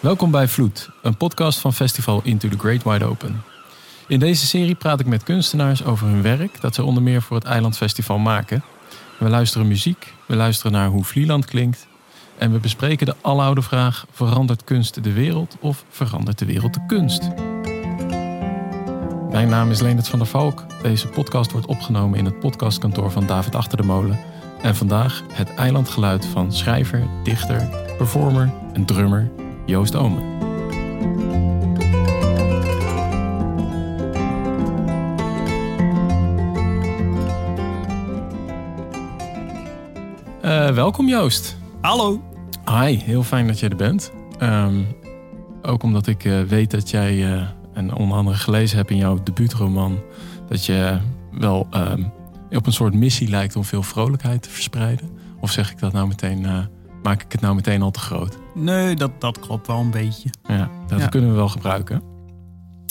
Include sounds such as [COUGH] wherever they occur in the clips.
Welkom bij Vloed, een podcast van Festival Into the Great Wide Open. In deze serie praat ik met kunstenaars over hun werk dat ze onder meer voor het Eilandfestival maken. We luisteren muziek, we luisteren naar hoe Vlieland klinkt en we bespreken de aloude vraag: verandert kunst de wereld of verandert de wereld de kunst? Mijn naam is Leendert van der Valk. Deze podcast wordt opgenomen in het podcastkantoor van David Achter de Molen. En vandaag het eilandgeluid van schrijver, dichter, performer en drummer Joost Omen. Uh, welkom Joost. Hallo. Hi, heel fijn dat je er bent. Um, ook omdat ik uh, weet dat jij, uh, en onder andere gelezen heb in jouw debuutroman, dat je wel um, op een soort missie lijkt om veel vrolijkheid te verspreiden. Of zeg ik dat nou meteen, maak ik het nou meteen al te groot? Nee, dat, dat klopt wel een beetje. Ja, dat ja. kunnen we wel gebruiken.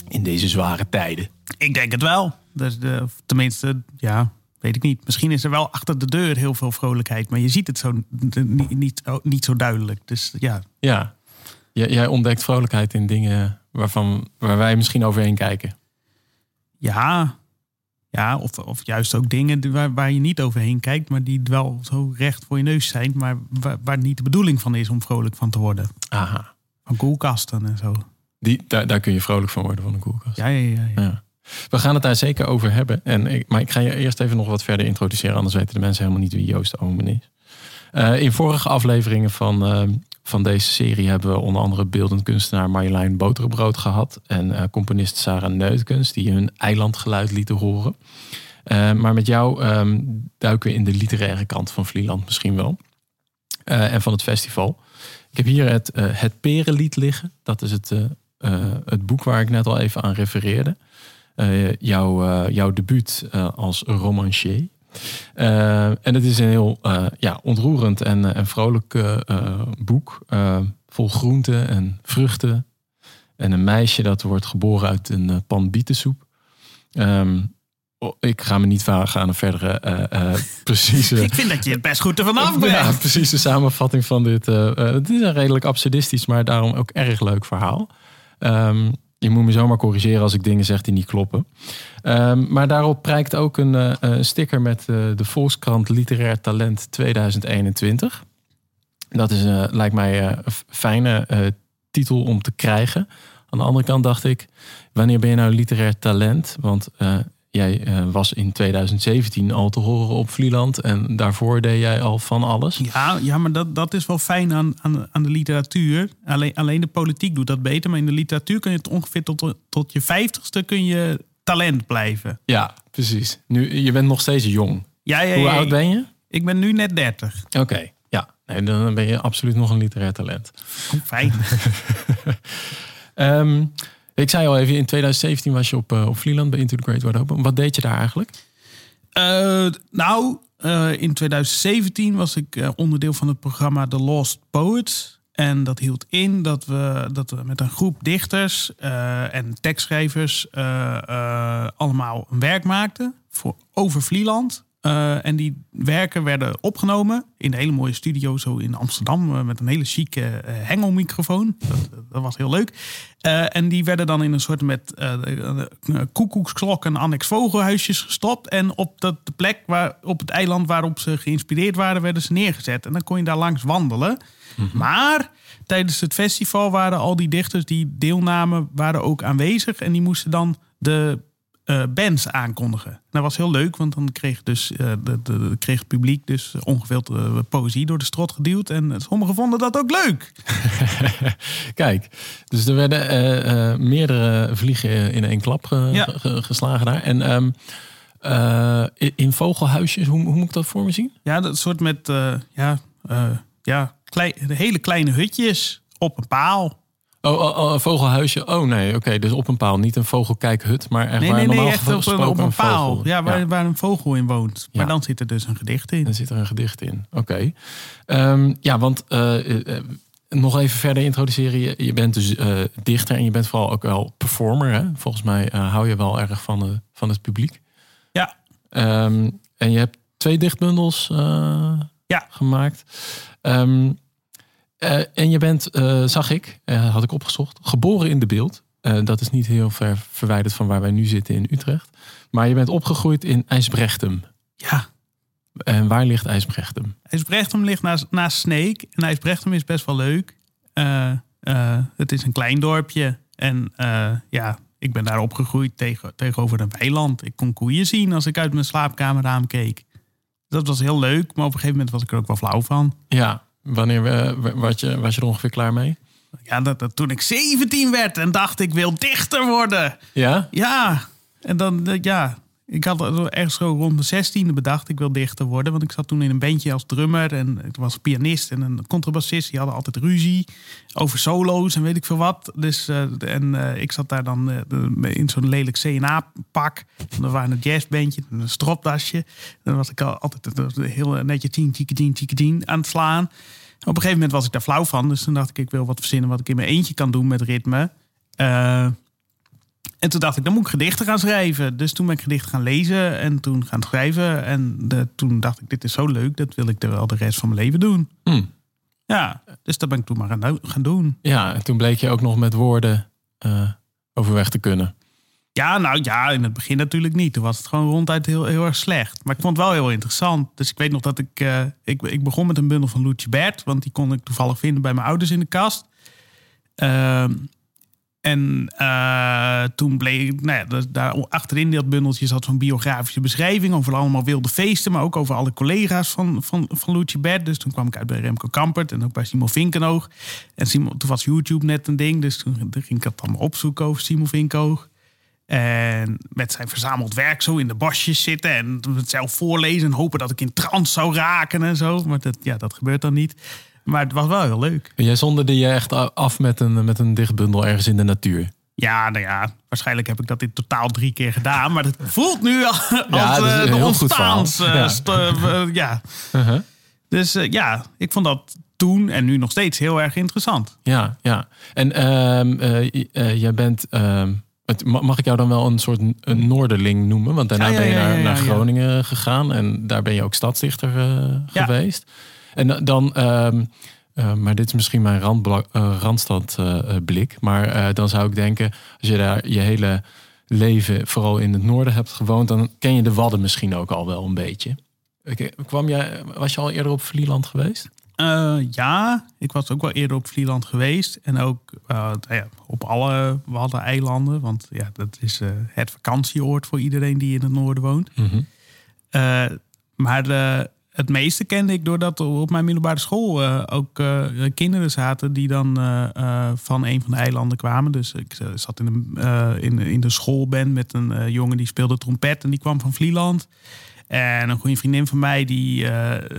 In deze zware tijden. Ik denk het wel. Dus de, tenminste, ja, weet ik niet. Misschien is er wel achter de deur heel veel vrolijkheid, maar je ziet het zo niet, niet, niet zo duidelijk. Dus ja. Ja, jij ontdekt vrolijkheid in dingen waarvan, waar wij misschien overheen kijken. Ja, ja of, of juist ook dingen waar, waar je niet overheen kijkt, maar die wel zo recht voor je neus zijn, maar waar, waar niet de bedoeling van is om vrolijk van te worden. Aha. Van koelkasten en zo. Die, daar, daar kun je vrolijk van worden van een koelkast. Ja, ja, ja. ja. ja. We gaan het daar zeker over hebben. En ik, maar ik ga je eerst even nog wat verder introduceren, anders weten de mensen helemaal niet wie Joost Omen is. Uh, in vorige afleveringen van, uh, van deze serie hebben we onder andere beeldend kunstenaar Marjolein Boterbrood gehad. En uh, componist Sarah Neutkens, die hun eilandgeluid lieten horen. maar met jou um, duiken we in de literaire kant van Vlieland misschien wel. en van het festival. Ik heb hier het, het Perenlied liggen. Dat is het, het boek waar ik net al even aan refereerde. Uh, jouw, uh, jouw debuut uh, als romancier. En het is een heel ja, ontroerend en, en vrolijk boek. vol groenten en vruchten. En een meisje dat wordt geboren uit een pan bietensoep. Um, ik ga me niet vragen aan een verdere [LAUGHS] precieze... ik vind dat je het best goed ervan af [LAUGHS] bent. Ja, precieze samenvatting van dit. het is een redelijk absurdistisch, maar daarom ook erg leuk verhaal. Um, je moet me zomaar corrigeren als ik dingen zeg die niet kloppen. Um, maar daarop prijkt ook een uh, sticker met uh, de Volkskrant Literair Talent 2021. Dat is, uh, lijkt mij een fijne titel om te krijgen. Aan de andere kant dacht ik, wanneer ben je nou literair talent? Want Jij uh, was in 2017 al te horen op Vlieland en daarvoor deed jij al van alles. Ja, ja maar dat, dat is wel fijn aan, aan, aan de literatuur. Alleen, alleen de politiek doet dat beter, maar in de literatuur kun je het ongeveer tot, tot je vijftigste kun je talent blijven. Ja, precies. Nu, je bent nog steeds jong. Ja, ja, Hoe oud ben je? Ik ben nu net 30. Oké, okay, ja. Nee, dan ben je absoluut nog een literair talent. Fijn. um, [LAUGHS] Ik zei al even, in 2017 was je op, uh, op Vlieland bij Into the Great Wide Open. Wat deed je daar eigenlijk? Uh, nou, uh, in 2017 was ik onderdeel van het programma The Lost Poets. En dat hield in dat we, dat we met een groep dichters en tekstschrijvers allemaal een werk maakten voor, over Vlieland. Uh, en die werken werden opgenomen in een hele mooie studio zo in Amsterdam uh, met een hele chique uh, hengelmicrofoon. Dat, dat, was heel leuk. en die werden dan in een soort met koekoeksklok en annex vogelhuisjes gestopt. En op de plek waar, op het eiland waarop ze geïnspireerd waren, werden ze neergezet. En dan kon je daar langs wandelen. Mm -hmm. Maar tijdens het festival waren al die dichters die deelnamen, waren ook aanwezig. En die moesten dan de uh, bands aankondigen. Dat was heel leuk, want dan kreeg, dus, uh, de, de, kreeg het publiek dus ongeveeld uh, poëzie door de strot geduwd. En sommigen vonden dat ook leuk. [LAUGHS] Kijk, dus er werden meerdere vliegen in één klap ge, ja. ge, geslagen daar. En um, in vogelhuisjes, hoe, hoe, moet ik dat voor me zien? Ja, dat soort met ja, ja, hele kleine hutjes op een paal. Oh, oh, oh, een vogelhuisje. Oh nee, oké. Okay. Dus op een paal. Niet een vogelkijkhut, maar echt nee, waar nee, normaal nee, echt op een, op een paal. Vogel. Ja, waar, ja. waar een vogel in woont. Maar ja. dan zit er dus een gedicht in. Dan zit er een gedicht in. Oké. Okay. Um, ja, want uh, uh, nog even verder introduceren. Je, je bent dus uh, dichter en je bent vooral ook wel performer. Hè? Volgens mij hou je wel erg van, de, van het publiek. Ja. Um, en je hebt twee dichtbundels ja. gemaakt. Um, Eh, en je bent, eh, zag ik, eh, had ik opgezocht, geboren in de beeld. Dat is niet heel ver verwijderd van waar wij nu zitten in Utrecht. Maar je bent opgegroeid in IJsbrechtem. Ja, En waar ligt IJsbrechtem? IJsbrechtem ligt naast, naast Sneek. En IJsbrechtem is best wel leuk. Het is een klein dorpje. En ja, ik ben daar opgegroeid tegen, tegenover een weiland. Ik kon koeien zien als ik uit mijn slaapkamerraam keek. Dat was heel leuk, maar op een gegeven moment was ik er ook wel flauw van. Ja, wanneer eh, was, je, was je er ongeveer klaar mee? Ja, dat, dat, toen ik 17 werd en dacht ik wil dichter worden. Ja? Ja, en dan, eh, ja, ik had ergens zo rond de 16e bedacht, ik wil dichter worden. Want ik zat toen in een bandje als drummer en ik was pianist en een contrabassist. Die hadden altijd ruzie over solo's en weet ik veel wat. Dus, eh, en eh, ik zat daar dan eh, in zo'n lelijk CNA-pak. Er waren een jazzbandje, een stropdasje. Dan was ik al altijd heel netje tien, tien, tien, tien, tien aan het slaan. Op een gegeven moment was ik daar flauw van. Dus toen dacht ik, ik wil wat verzinnen wat ik in mijn eentje kan doen met ritme. En toen dacht ik, dan moet ik gedichten gaan schrijven. Dus toen ben ik gedichten gaan lezen en toen gaan schrijven. En de, toen dacht ik, dit is zo leuk, dat wil ik er wel de rest van mijn leven doen. Hm. Ja, dus dat ben ik toen maar gaan, gaan doen. Ja, en toen bleek je ook nog met woorden eh, overweg te kunnen. Ja, nou ja, in het begin natuurlijk niet. Toen was het gewoon ronduit heel, heel erg slecht. Maar ik vond het wel heel interessant. Dus ik weet nog dat ik... eh, ik, ik begon met een bundel van Loetje Bert. Want die kon ik toevallig vinden bij mijn ouders in de kast. Ehm, en eh, toen bleek... Nou ja, daar achterin dat bundeltje zat zo'n biografische beschrijving... over allemaal wilde feesten. Maar ook over alle collega's van, van, van Loetje Bert. Dus toen kwam ik uit bij Remco Kampert. En ook bij Simon Vinkenoog. En Simon, toen was YouTube net een ding. Dus toen ging ik dat allemaal opzoeken over Simon Vinkenoog. En met zijn verzameld werk zo in de bosjes zitten en het zelf voorlezen en hopen dat ik in trance zou raken en zo. Maar dat, ja, dat gebeurt dan niet. Maar het was wel heel leuk. En jij zonderde je echt af met een, met een dichtbundel ergens in de natuur. Ja, nou ja, waarschijnlijk heb ik dat in totaal drie keer gedaan. Maar het voelt nu al [LAUGHS] als dat is eh, de ontstaans. eh, Ja. eh, ja. Uh-huh. Dus ja, ik vond dat toen en nu nog steeds heel erg interessant. Ja, ja. En ehm, eh, eh, jij bent. ehm, mag ik jou dan wel een soort een Noorderling noemen? Want daarna Ja, ja, ben je ja, naar, ja, naar ja. Groningen gegaan en daar ben je ook stadsdichter Ja. geweest. En da- dan, ehm, eh, maar dit is misschien mijn randbla- eh, randstadblik. maar eh, dan zou ik denken, als je daar je hele leven vooral in het noorden hebt gewoond, dan ken je de Wadden misschien ook al wel een beetje. Kwam jij, was je al eerder op Vlieland geweest? Eh, ja, ik was ook wel eerder op Vlieland geweest. En ook eh, nou ja, op alle Waddeneilanden. Want ja, dat is eh, het vakantieoord voor iedereen die in het noorden woont. Mhm. Eh, maar eh, het meeste kende ik doordat op mijn middelbare school eh, ook eh, kinderen zaten die dan eh, van een van de eilanden kwamen. Dus ik zat in, een, eh, in, in de schoolband met een jongen die speelde trompet en die kwam van Vlieland. En een goede vriendin van mij, die,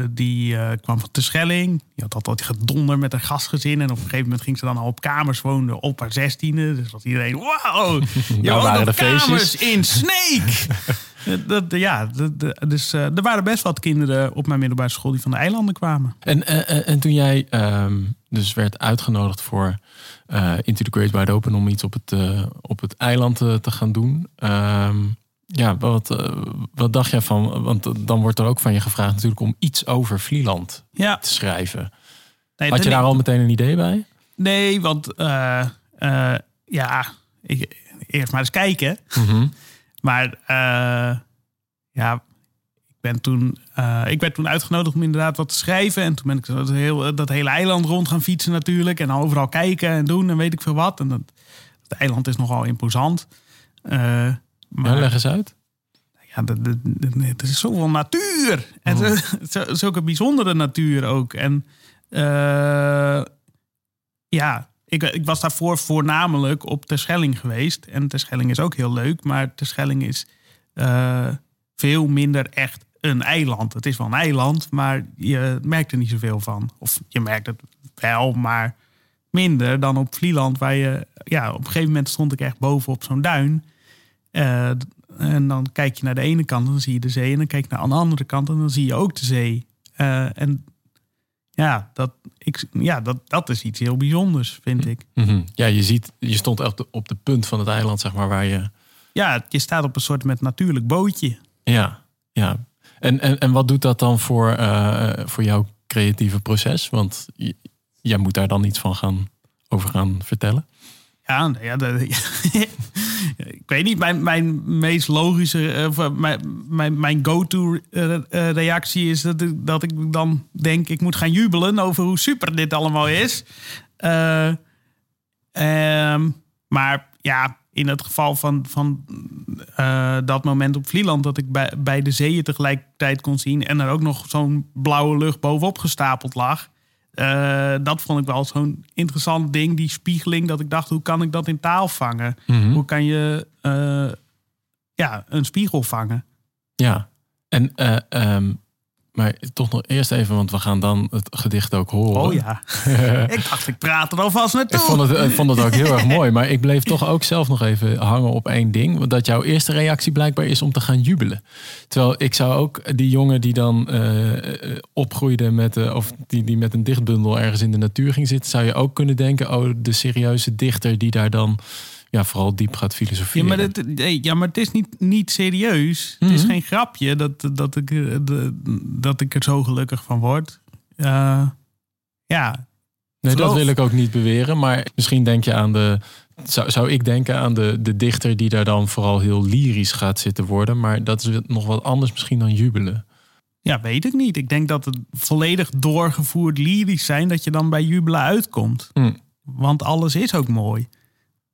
die kwam van Terschelling. Die had altijd gedonder met haar gastgezin. En op een gegeven moment ging ze dan al op kamers wonen op haar zestiende. Dus was iedereen, wauw, [LAUGHS] je waren de feestjes. kamers in Sneek. [LAUGHS] Eh, dat, ja, dat- dus eh, er waren best wat kinderen op mijn middelbare school die van de eilanden kwamen. En, eh, eh, en toen jij ehm, dus werd uitgenodigd voor Into the Great Wide Open om iets op het, op het eiland te gaan doen. ehm, ja, wat, wat dacht jij van? Want dan wordt er ook van je gevraagd natuurlijk om iets over Vlieland Ja, te schrijven. nee, Had je daar al meteen een idee bij? Nee, want ja, ik, eerst maar eens kijken. Mhm. Maar eh, ja, ik, ben toen, eh, ik werd toen uitgenodigd om inderdaad wat te schrijven. En toen ben ik dat, heel, dat hele eiland rond gaan fietsen natuurlijk. En overal kijken en doen en weet ik veel wat. En dat, het eiland is nogal imposant. Eh, maar Ja, leg eens uit. ja, het is zoveel natuur. En Oh. zulke bijzondere natuur ook. En eh, ja, ik, ik was daarvoor voornamelijk op Terschelling geweest. En Terschelling is ook heel leuk. Maar Terschelling is eh, veel minder echt een eiland. Het is wel een eiland, maar je merkt er niet zoveel van. Of je merkt het wel, maar minder dan op Vlieland. Waar je, ja, op een gegeven moment stond ik echt boven op zo'n duin. Eh, en dan kijk je naar de ene kant dan zie je de zee. En dan kijk je naar de andere kant en dan zie je ook de zee. Eh, en ja, dat, ik, ja dat, dat is iets heel bijzonders, vind ik. Mhm. Ja, je ziet, je stond echt op de, op de punt van het eiland, zeg maar, waar je. Ja, je staat op een soort met natuurlijk bootje. Ja, ja. En, en, en wat doet dat dan voor, eh, voor jouw creatieve proces? Want jij moet daar dan iets van gaan, over gaan vertellen. Ja, [LAUGHS] ja, ik weet niet. Mijn, mijn meest logische, uh, mijn, mijn, mijn go-to uh, reactie is dat ik, dat ik dan denk: ik moet gaan jubelen over hoe super dit allemaal is. Uh, maar ja, in het geval van, van dat moment op Vlieland, dat ik bij, bij de zeeën tegelijkertijd kon zien en er ook nog zo'n blauwe lucht bovenop gestapeld lag. Uh, dat vond ik wel zo'n interessant ding, die spiegeling. Dat ik dacht, hoe kan ik dat in taal vangen? Mhm. Hoe kan je uh, ja, een spiegel vangen? Ja, en uh, um, maar toch nog eerst even, want we gaan dan het gedicht ook horen. Oh ja, [LAUGHS] ik dacht ik praat er alvast naartoe. Ik vond, het, ik vond het ook heel erg mooi, maar ik bleef toch ook zelf nog even hangen op één ding. Want dat jouw eerste reactie blijkbaar is om te gaan jubelen. Terwijl ik zou ook die jongen die dan uh, opgroeide met, uh, of die, die met een dichtbundel ergens in de natuur ging zitten, zou je ook kunnen denken, oh de serieuze dichter die daar dan ja, vooral diep gaat filosoferen. Ja, maar het, nee, ja, maar het is niet, niet serieus. Het is geen grapje dat, dat, ik, de, dat ik er zo gelukkig van word. Uh, ja. Nee, dat wil ik ook niet beweren. Maar misschien denk je aan de. Zou, zou ik denken aan de, de dichter die daar dan vooral heel lyrisch gaat zitten worden. Maar dat is nog wat anders misschien dan jubelen. Ja, weet ik niet. Ik denk dat het volledig doorgevoerd lyrisch zijn dat je dan bij jubelen uitkomt. Hm. Want alles is ook mooi.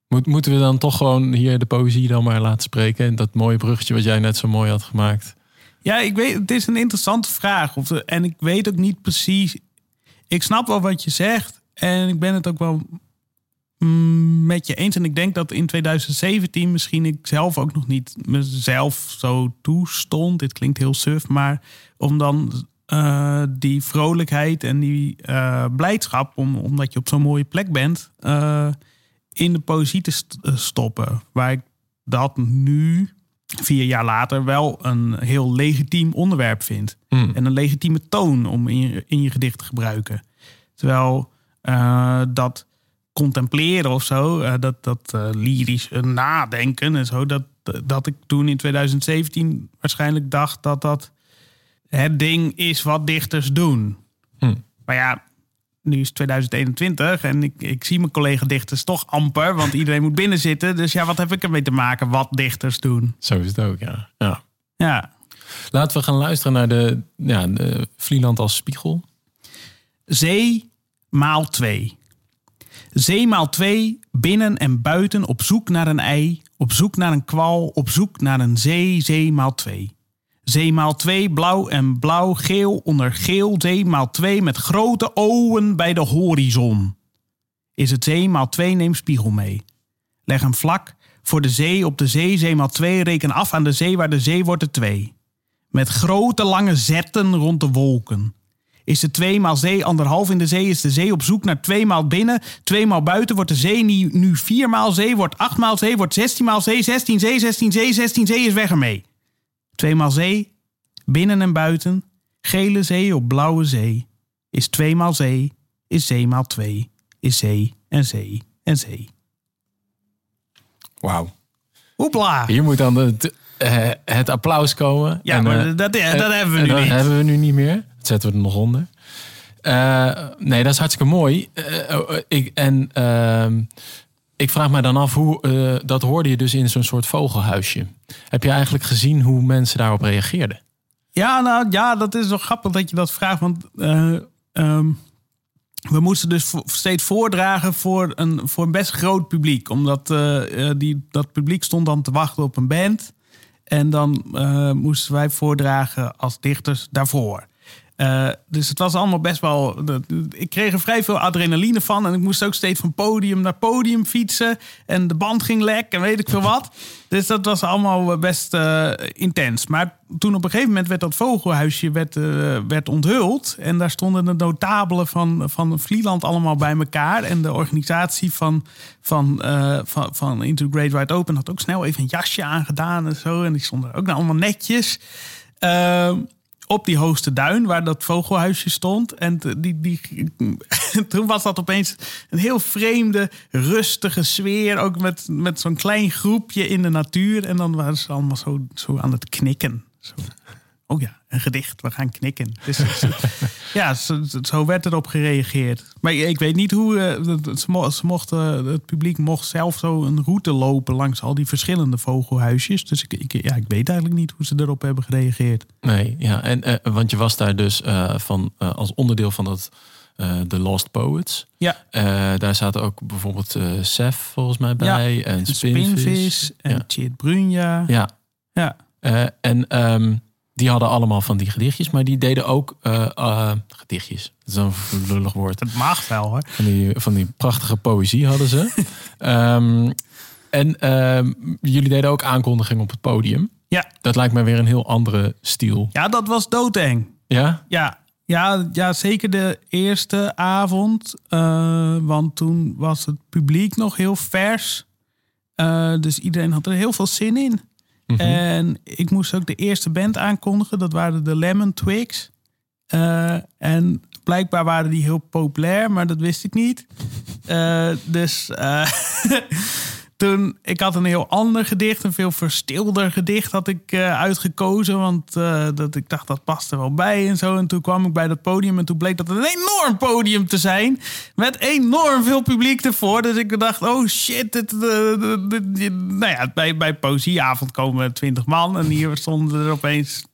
Moet, moeten we dan toch gewoon hier de poëzie dan maar laten spreken? En dat mooie bruggetje wat jij net zo mooi had gemaakt. Ja, ik weet, het is een interessante vraag. Of, en ik weet ook niet precies. Ik snap wel wat je zegt. En ik ben het ook wel mm, met je eens. En ik denk dat in 2017 misschien ik zelf ook nog niet mezelf zo toestond. Dit klinkt heel suf, maar om dan uh, die vrolijkheid en die uh, blijdschap, om, omdat je op zo'n mooie plek bent. Uh, in de poëzie te stoppen. Waar ik dat nu, vier jaar later, wel een heel legitiem onderwerp vind. Mm. En een legitieme toon om in je, in je gedicht te gebruiken. Terwijl uh, dat contempleren of zo, uh, dat, dat uh, lyrisch nadenken en zo, dat, dat ik toen in 2017 waarschijnlijk dacht dat dat het ding is wat dichters doen. Mm. Maar ja, nu is 2021 en ik, ik zie mijn collega-dichters toch amper, want iedereen moet binnen zitten. Dus ja, wat heb ik ermee te maken wat dichters doen? Zo is het ook, ja. ja. Ja. Laten we gaan luisteren naar de, ja, de Vlieland als spiegel. Zee maal 2. Zee maal 2, binnen en buiten, op zoek naar een ei, op zoek naar een kwal, op zoek naar een zee, zee maal 2. Zee maal 2 blauw en blauw, geel onder geel. Zee maal 2 met grote ogen bij de horizon. Is het zee maal 2 neem spiegel mee. Leg hem vlak voor de zee op de zee. Zee maal 2 reken af aan de zee waar de zee wordt er 2. Met grote lange zetten rond de wolken. Is de 2 maal zee anderhalf in de zee, is de zee op zoek naar 2 maal binnen. 2 maal buiten wordt de zee nu 4 maal zee, wordt 8 maal zee, wordt 16 maal zee, 16 zee, 16 zee, 16 zee is weg ermee. Tweemaal zee, binnen en buiten, gele zee op blauwe zee. Is tweemaal zee, is zee maal twee, is zee en zee en zee. Wauw. Hoepla. Hier moet dan het, uh, het applaus komen. Ja, en, maar uh, dat, dat hebben we nu dat niet. hebben we nu niet meer. Dat zetten we er nog onder. Uh, nee, dat is hartstikke mooi. ik, en ehm, ik vraag me dan af hoe, uh, dat hoorde je dus in zo'n soort vogelhuisje. Heb je eigenlijk gezien hoe mensen daarop reageerden? Ja, nou ja, dat is wel grappig dat je dat vraagt. Want uh, um, we moesten dus steeds voordragen voor een, voor best groot publiek. Omdat uh, die, dat publiek stond dan te wachten op een band. En dan moesten wij voordragen als dichters daarvoor. Uh, dus het was allemaal best wel. Ik kreeg er vrij veel adrenaline van. En ik moest ook steeds van podium naar podium fietsen. En de band ging lek en weet ik veel wat. Dus dat was allemaal best uh, intens. Maar toen op een gegeven moment werd dat vogelhuisje werd, uh, werd onthuld. En daar stonden de notabelen van, van Vlieland allemaal bij elkaar. En de organisatie van, van, van, van Into Great Wide Open had ook snel even een jasje aangedaan en zo. En die stonden ook nou allemaal netjes. Op die hoogste duin waar dat vogelhuisje stond. En die, die, [LAUGHS] toen was dat opeens een heel vreemde, rustige sfeer. Ook met, met zo'n klein groepje in de natuur. En dan waren ze allemaal zo, zo aan het knikken. Zo. Oh ja, een gedicht. We gaan knikken. Dus, [LAUGHS] ja, zo, zo, werd erop gereageerd. Maar ik weet niet hoe. Ze mochten, het publiek mocht zelf zo een route lopen langs al die verschillende vogelhuisjes. Dus ik, ik, ja, ik weet eigenlijk niet hoe ze erop hebben gereageerd. Nee, ja, en, uh, want je was daar dus uh, van, als onderdeel van dat. The Lost Poets. Ja. daar zaten ook bijvoorbeeld Sef volgens mij bij. Ja, en Spinvis. Spinvis en ja. Chit Brunja. Ja. Ja. en um, die hadden allemaal van die gedichtjes, maar die deden ook uh, uh, gedichtjes. Dat is een lullig woord. Het mag wel hoor. Van die, van die prachtige poëzie hadden ze. um, [LAUGHS] en um, jullie deden ook aankondigingen op het podium. Ja. Dat lijkt mij weer een heel andere stijl. Ja, dat was doodeng. Ja? Ja. Ja, ja, zeker de eerste avond. Uh, want toen was het publiek nog heel vers. dus iedereen had er heel veel zin in. Mhm. En ik moest ook de eerste band aankondigen. Dat waren de Lemon Twigs. Uh, en blijkbaar waren die heel populair, maar dat wist ik niet. Uh, dus uh, [LAUGHS] toen, ik had een heel ander gedicht, een veel verstilder gedicht had ik uh, uitgekozen. Want uh, dat, ik dacht, dat past er wel bij en zo. En toen kwam ik bij dat podium en toen bleek dat een enorm podium te zijn. Met enorm veel publiek ervoor. Dus ik dacht, oh shit. Dit, uh, nou ja, bij, bij Poëzieavond komen twintig man. En hier stonden er opeens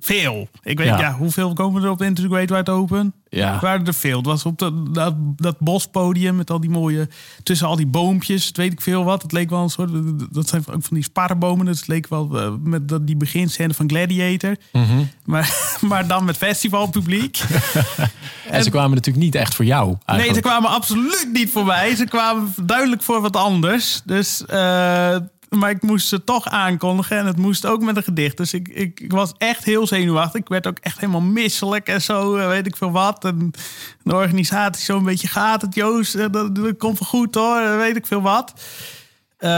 veel. Ik weet ja. ja hoeveel komen er op Integrate Wide Open? Ja. Waren er veel. Het was op dat, dat, dat bospodium met al die mooie... Tussen al die boompjes, het weet ik veel wat. Het leek wel een soort... Dat zijn ook van die sparrenbomen. Dus het leek wel uh, met dat, die beginscène van Gladiator. Mm -hmm. maar, [LAUGHS] maar dan met festivalpubliek. en, [LAUGHS] en ze kwamen natuurlijk niet echt voor jou. Eigenlijk. Nee, ze kwamen absoluut niet voor mij. Ze kwamen duidelijk voor wat anders. Dus... Uh, maar ik moest ze toch aankondigen en het moest ook met een gedicht. Dus ik, ik, ik, was echt heel zenuwachtig. Ik werd ook echt helemaal misselijk en zo, eh, weet ik veel wat. En de organisatie zo'n beetje gaat het, Joost. Eh, dat, dat komt wel goed hoor, eh, weet ik veel wat. Uh,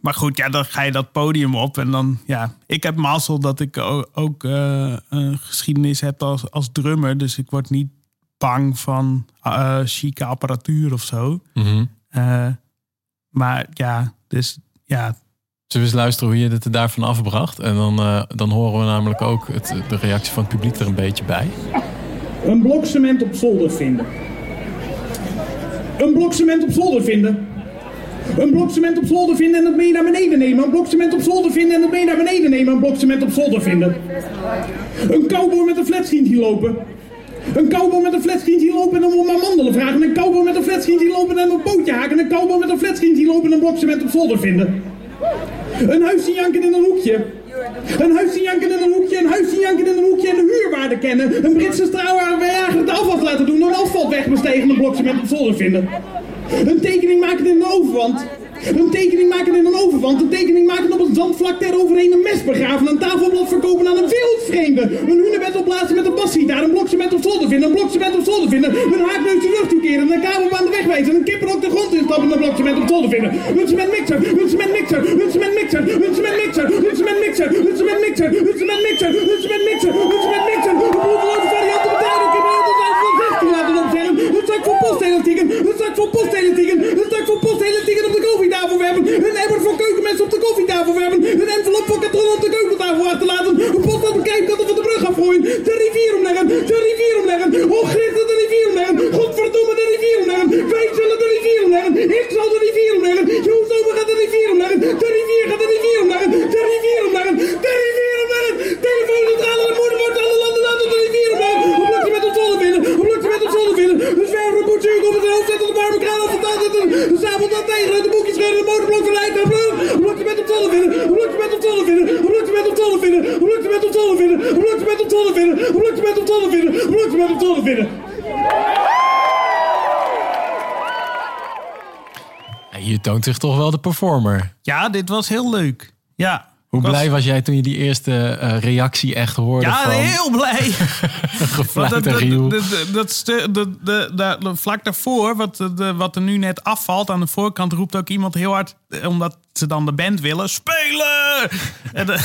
maar goed, ja, dan ga je dat podium op. En dan, ja, ik heb mazzel dat ik ook uh, een geschiedenis heb als, als drummer. Dus ik word niet bang van uh, chique apparatuur of zo. Mm -hmm. maar ja, dus ja. Zullen we eens luisteren hoe je het er daarvan afbracht? En dan, uh, dan horen we namelijk ook het, de reactie van het publiek er een beetje bij. Een blok cement op zolder vinden. Een blok cement op zolder vinden. Een blok cement op zolder vinden en dat mee naar beneden nemen. Een blok cement op zolder vinden en dat mee naar beneden nemen. Een blok cement op zolder vinden. Een cowboy met een flatscreen hier lopen. Een cowboy met een flatscreen lopen en moet maar mandelen vragen. Een cowboy met een flatscreen hier lopen en een pootje haken. Een cowboy met een flatscreen lopen en een blok cement op zolder vinden. Een huis zien janken in een hoekje. Een huis zien janken in een hoekje, een huis zien janken in een hoekje en de huurwaarde kennen. Een Britse straalwagenjager het afval laten doen, een asfalt wegbestegen, een blok cement op zolder vinden. Een tekening maken in een overwand. Een tekening maken in een overwand. Een tekening maken op een zandvlak ter overheen een mes begraven. Een tafelblad verkopen aan een wildvreemde. Een hunebed opblazen met een basgitaar. Een blok cement op zolder vinden. Een blok cement op zolder vinden. Een haakneus de rug toekeren. Een kabelbaan de weg wijzen. Een kipper ook de grond instappen. Een blok cement op zolder vinden. Een cementmixer. Een cementmixer. Een cementmixer. Een cementmixer. Een cementmixer. Een cementmixer. Een cementmixer. Een cementmixer. Een cementmixer. Een broederloze variant op het duidelijk. Ik ben altijd van 16 laten opstellen. Een zak voor postelastieken. Een zak voor postelastieken. Een zak voor postelastieken op de koffietafel werpen. Een emmer voor keukenmessen op de koffietafel werpen. Een envelop voor katrol op de keukentafel achterlaten. Een pot op de kijkkant van de brug afgooien. De rivier omleggen. De rivier omleggen. Oh, de rivier omleggen. Godverdomme, de rivier omleggen. Wij zullen de rivier omleggen. Ik zal de rivier omleggen. Joost Ober gaat de rivier omleggen. De rivier gaat de rivier omleggen. De rivier omleggen. De rivier omleggen. Telefooncentrale de moeder wordt alle landen laten de rivier omleggen. Een blokje met. Een blokje met op zonnevellen. De zwervende poetsuur op het hoofd zetten, de warme kraan op de tand zetten. De sabel dat tegen, de boekjes scheren, de motorblok de lijn. Hoe lukt het met op zonnevellen? Hoe lukt het met op zonnevellen? Hoe lukt het met op zonnevellen? Hoe lukt het met op zonnevellen? Hoe lukt het met op zonnevellen? Hoe lukt het met op zonnevellen? Hoe lukt het met op vinden. Hier toont zich toch wel de performer. Ja, dit was heel leuk. Ja, hoe blij was jij toen je die eerste uh, reactie echt hoorde? Ja, van... heel blij. Gefluit en riel. Dat, dat, dat, vlak daarvoor, wat, de, wat er nu net afvalt aan de voorkant, roept ook iemand heel hard, omdat ze dan de band willen, spelen! [LAUGHS] en, de,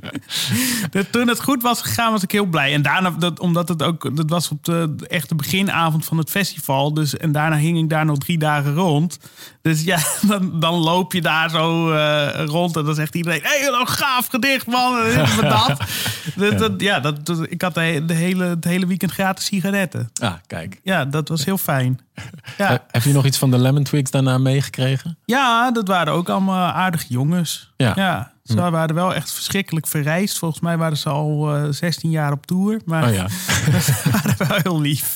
[LAUGHS] dat toen het goed was gegaan, was ik heel blij. En daarna, dat, omdat het ook, dat was op de echte beginavond van het festival. Dus, en daarna hing ik daar nog drie dagen rond. Dus ja, [LAUGHS] dan, dan loop je daar zo eh, rond en dan zegt iedereen: Hé, hey, een gaaf gedicht, man. En dit en [LAUGHS] dat. Dat- dat- ja, dat, dat- ik had de, he- de hele, het hele weekend gratis sigaretten. Ah, kijk. Ja, dat was heel fijn. [LAUGHS] Ja. Eh, Heb je nog iets van de Lemon Twigs daarna meegekregen? Ja, dat waren ook allemaal aardige jongens. Ja. Ja, ze waren wel echt verschrikkelijk verrijst. Volgens mij waren ze al eh 16 jaar op tour. Maar Oh ja. ze waren wel heel lief.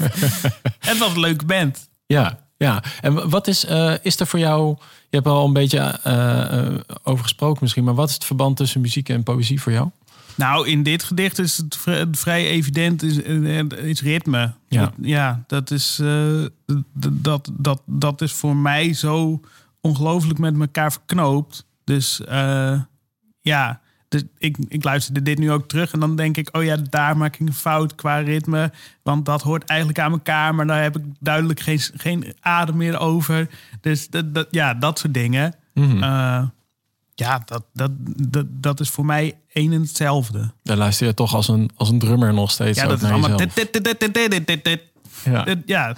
Het was een leuke band. Ja, ja. En wat is, eh, is er voor jou... Je hebt er al een beetje eh, over gesproken misschien... maar wat is het verband tussen muziek en poëzie voor jou? Nou, in dit gedicht is het vri- vrij evident, is, is ritme. Ja. Dat- ja, dat is, dat, dat, dat is voor mij zo ongelooflijk met elkaar verknoopt. Dus ja, dus ik, ik luisterde dit nu ook terug en dan denk ik, oh ja, daar maak ik een fout qua ritme. Want dat hoort eigenlijk aan elkaar, maar daar heb ik duidelijk geen, geen adem meer over. Dus dat, dat, ja, dat soort dingen. Mhm. Eh, ja, dat, dat, dat, dat is voor mij één en hetzelfde. Daar luister je toch als een, als een drummer nog steeds Ja, dat is allemaal... Ja.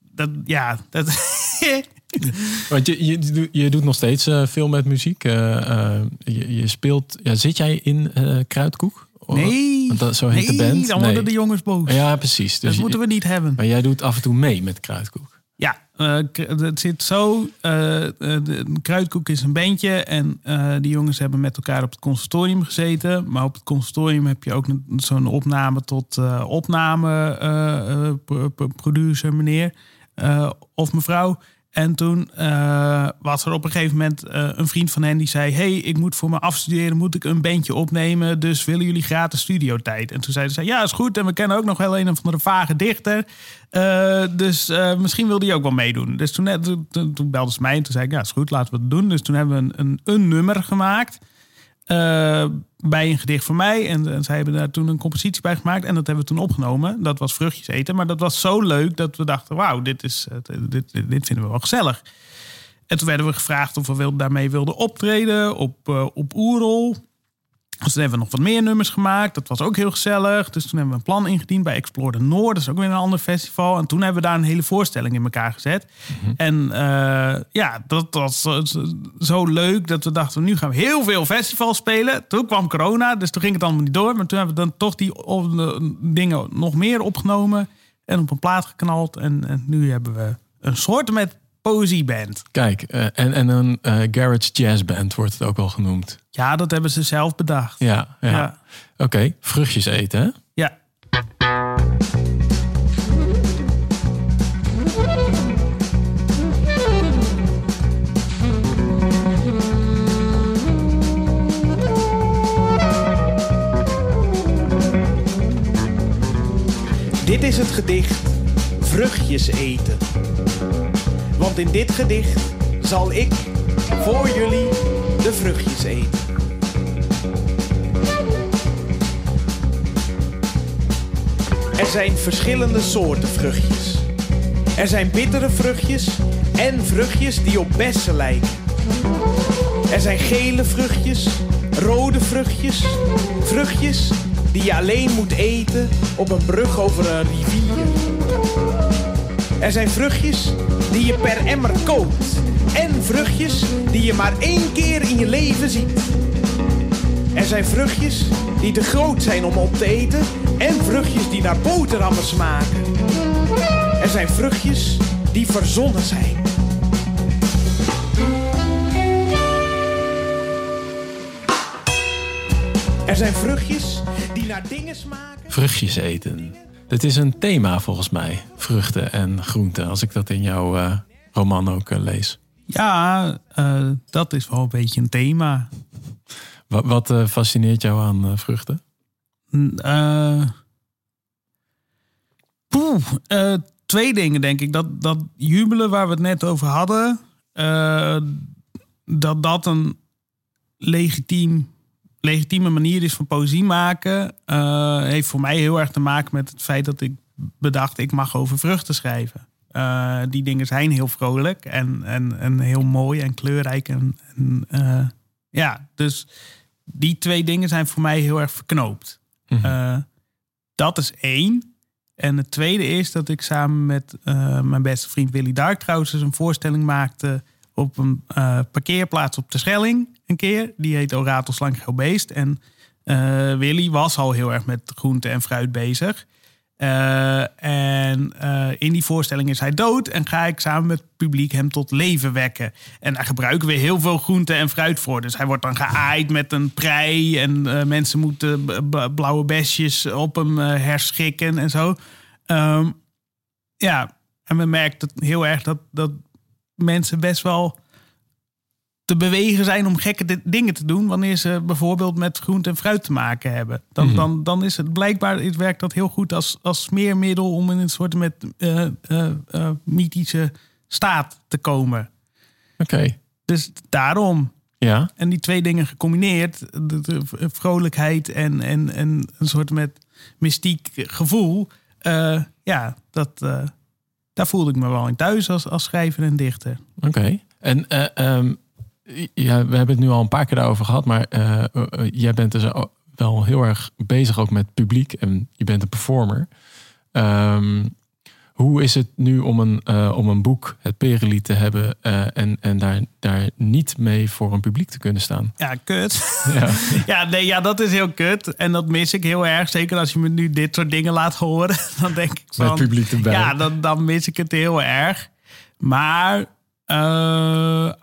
Dat, ja, dat... [LAUGHS] [LAUGHS] Want je, je, doet- je doet nog steeds eh, veel met muziek. eh, eh, je, je speelt... Ja, zit jij in Kruidkoek? Nee. Want dat, zo heet de nee, band? dan worden de jongens boos. Ja, precies. Dus dat moeten we niet hebben. Maar jij doet af en toe mee met Kruidkoek. Ja, het zit zo. de Kruidkoek is een bandje. En eh, die jongens hebben met elkaar op het conservatorium gezeten. Maar op het conservatorium heb je ook zo'n opname tot opname pro- pro- producer meneer eh, of mevrouw. En toen eh, was er op een gegeven moment eh, een vriend van hen die zei: hey, ik moet voor me afstuderen, moet ik een bandje opnemen. Dus willen jullie gratis studiotijd? En toen zeiden ze: ja, is goed. En we kennen ook nog wel een of andere vage dichter. Dus misschien wilde hij ook wel meedoen. Dus toen, toen, toen, ze mij en toen zei ik: ja, is goed, laten we het doen. Dus toen hebben we een, een, een nummer gemaakt. Bij een gedicht van mij. En, zij hebben daar toen een compositie bij gemaakt. En dat hebben we toen opgenomen. Dat was vruchtjes eten. Maar dat was zo leuk dat we dachten: wauw, dit, is, dit, dit, vinden we wel gezellig. En toen werden we gevraagd of we daarmee wilden optreden op, eh, op Oerol. Dus toen hebben we nog wat meer nummers gemaakt. Dat was ook heel gezellig. Dus toen hebben we een plan ingediend bij Explore de Noord. Dat is ook weer een ander festival. En toen hebben we daar een hele voorstelling in elkaar gezet. En eh, ja, dat was zo, zo leuk dat we dachten... nu gaan we heel veel festivals spelen. Toen kwam corona, dus toen ging het allemaal niet door. Maar toen hebben we dan toch die dingen nog meer opgenomen... en op een plaat geknald. En, en nu hebben we een soort met poëzieband. Kijk, eh, en, en een eh, garage jazz band wordt het ook wel genoemd. Ja, dat hebben ze zelf bedacht. Ja, ja. Ja. Oké, vruchtjes eten, hè? Ja. Dit is het gedicht Vruchtjes eten. Want in dit gedicht zal ik voor jullie de vruchtjes eten. Er zijn verschillende soorten vruchtjes. Er zijn bittere vruchtjes en vruchtjes die op bessen lijken. Er zijn gele vruchtjes, rode vruchtjes, vruchtjes die je alleen moet eten op een brug over een rivier. Er zijn vruchtjes die je per emmer koopt en vruchtjes die je maar één keer in je leven ziet. Er zijn vruchtjes die te groot zijn om op te eten en vruchtjes die naar boterhammen smaken. Er zijn vruchtjes die verzonnen zijn. Er zijn vruchtjes die naar dingen smaken. Vruchtjes eten. Dit is een thema volgens mij. Vruchten en groenten. Als ik dat in jouw eh, roman ook eh, lees. Ja, eh, dat is wel een beetje een thema. Wat, wat fascineert jou aan vruchten? Eh, poeh, eh, twee dingen denk ik. Dat, dat jubelen waar we het net over hadden, dat dat een legitiem, legitieme manier is van poëzie maken, heeft voor mij heel erg te maken met het feit dat ik bedacht, ik mag over vruchten schrijven. Eh, die dingen zijn heel vrolijk en, en, en heel mooi en kleurrijk. En, en eh, ja, dus die twee dingen zijn voor mij heel erg verknoopt. Mhm. Eh, dat is één. En het tweede is dat ik samen met mijn beste vriend Willy Dark trouwens een voorstelling maakte op een parkeerplaats op de Schelling een keer. Die heet O Ratelslang Geel Beest. En Willy was al heel erg met groente en fruit bezig. Eh, en eh, in die voorstelling is hij dood en ga ik samen met het publiek hem tot leven wekken. En daar gebruiken we heel veel groente en fruit voor. Dus hij wordt dan geaaid met een prei en eh, mensen moeten blauwe besjes op hem herschikken en zo. Ehm, ja, en we merken heel erg dat, dat mensen best wel te bewegen zijn om gekke di- dingen te doen wanneer ze bijvoorbeeld met groente en fruit te maken hebben. Dan, Mhm. dan, dan is het blijkbaar het werkt dat heel goed als, als smeermiddel om in een soort met eh, mythische staat te komen. Oké, Dus daarom. ja. En die twee dingen gecombineerd, de, de vrolijkheid en, en, en een soort met mystiek gevoel. ja, dat, daar voelde ik me wel in thuis als, als schrijver en dichter. Oké. En eh, ehm, ja, we hebben het nu al een paar keer daarover gehad, maar eh, eh, jij bent dus wel heel erg bezig ook met publiek en je bent een performer. Ehm, hoe is het nu om een, eh, om een boek, het Perelied, te hebben en, en daar, daar niet mee voor een publiek te kunnen staan? Ja, kut. [LAUGHS] Ja. [LAUGHS] Ja, nee, ja, dat is heel kut. En dat mis ik heel erg. Zeker als je me nu dit soort dingen laat horen. [LAUGHS] Dan denk ik van... Met publiek erbij. Ja, dan, dan mis ik het heel erg. Maar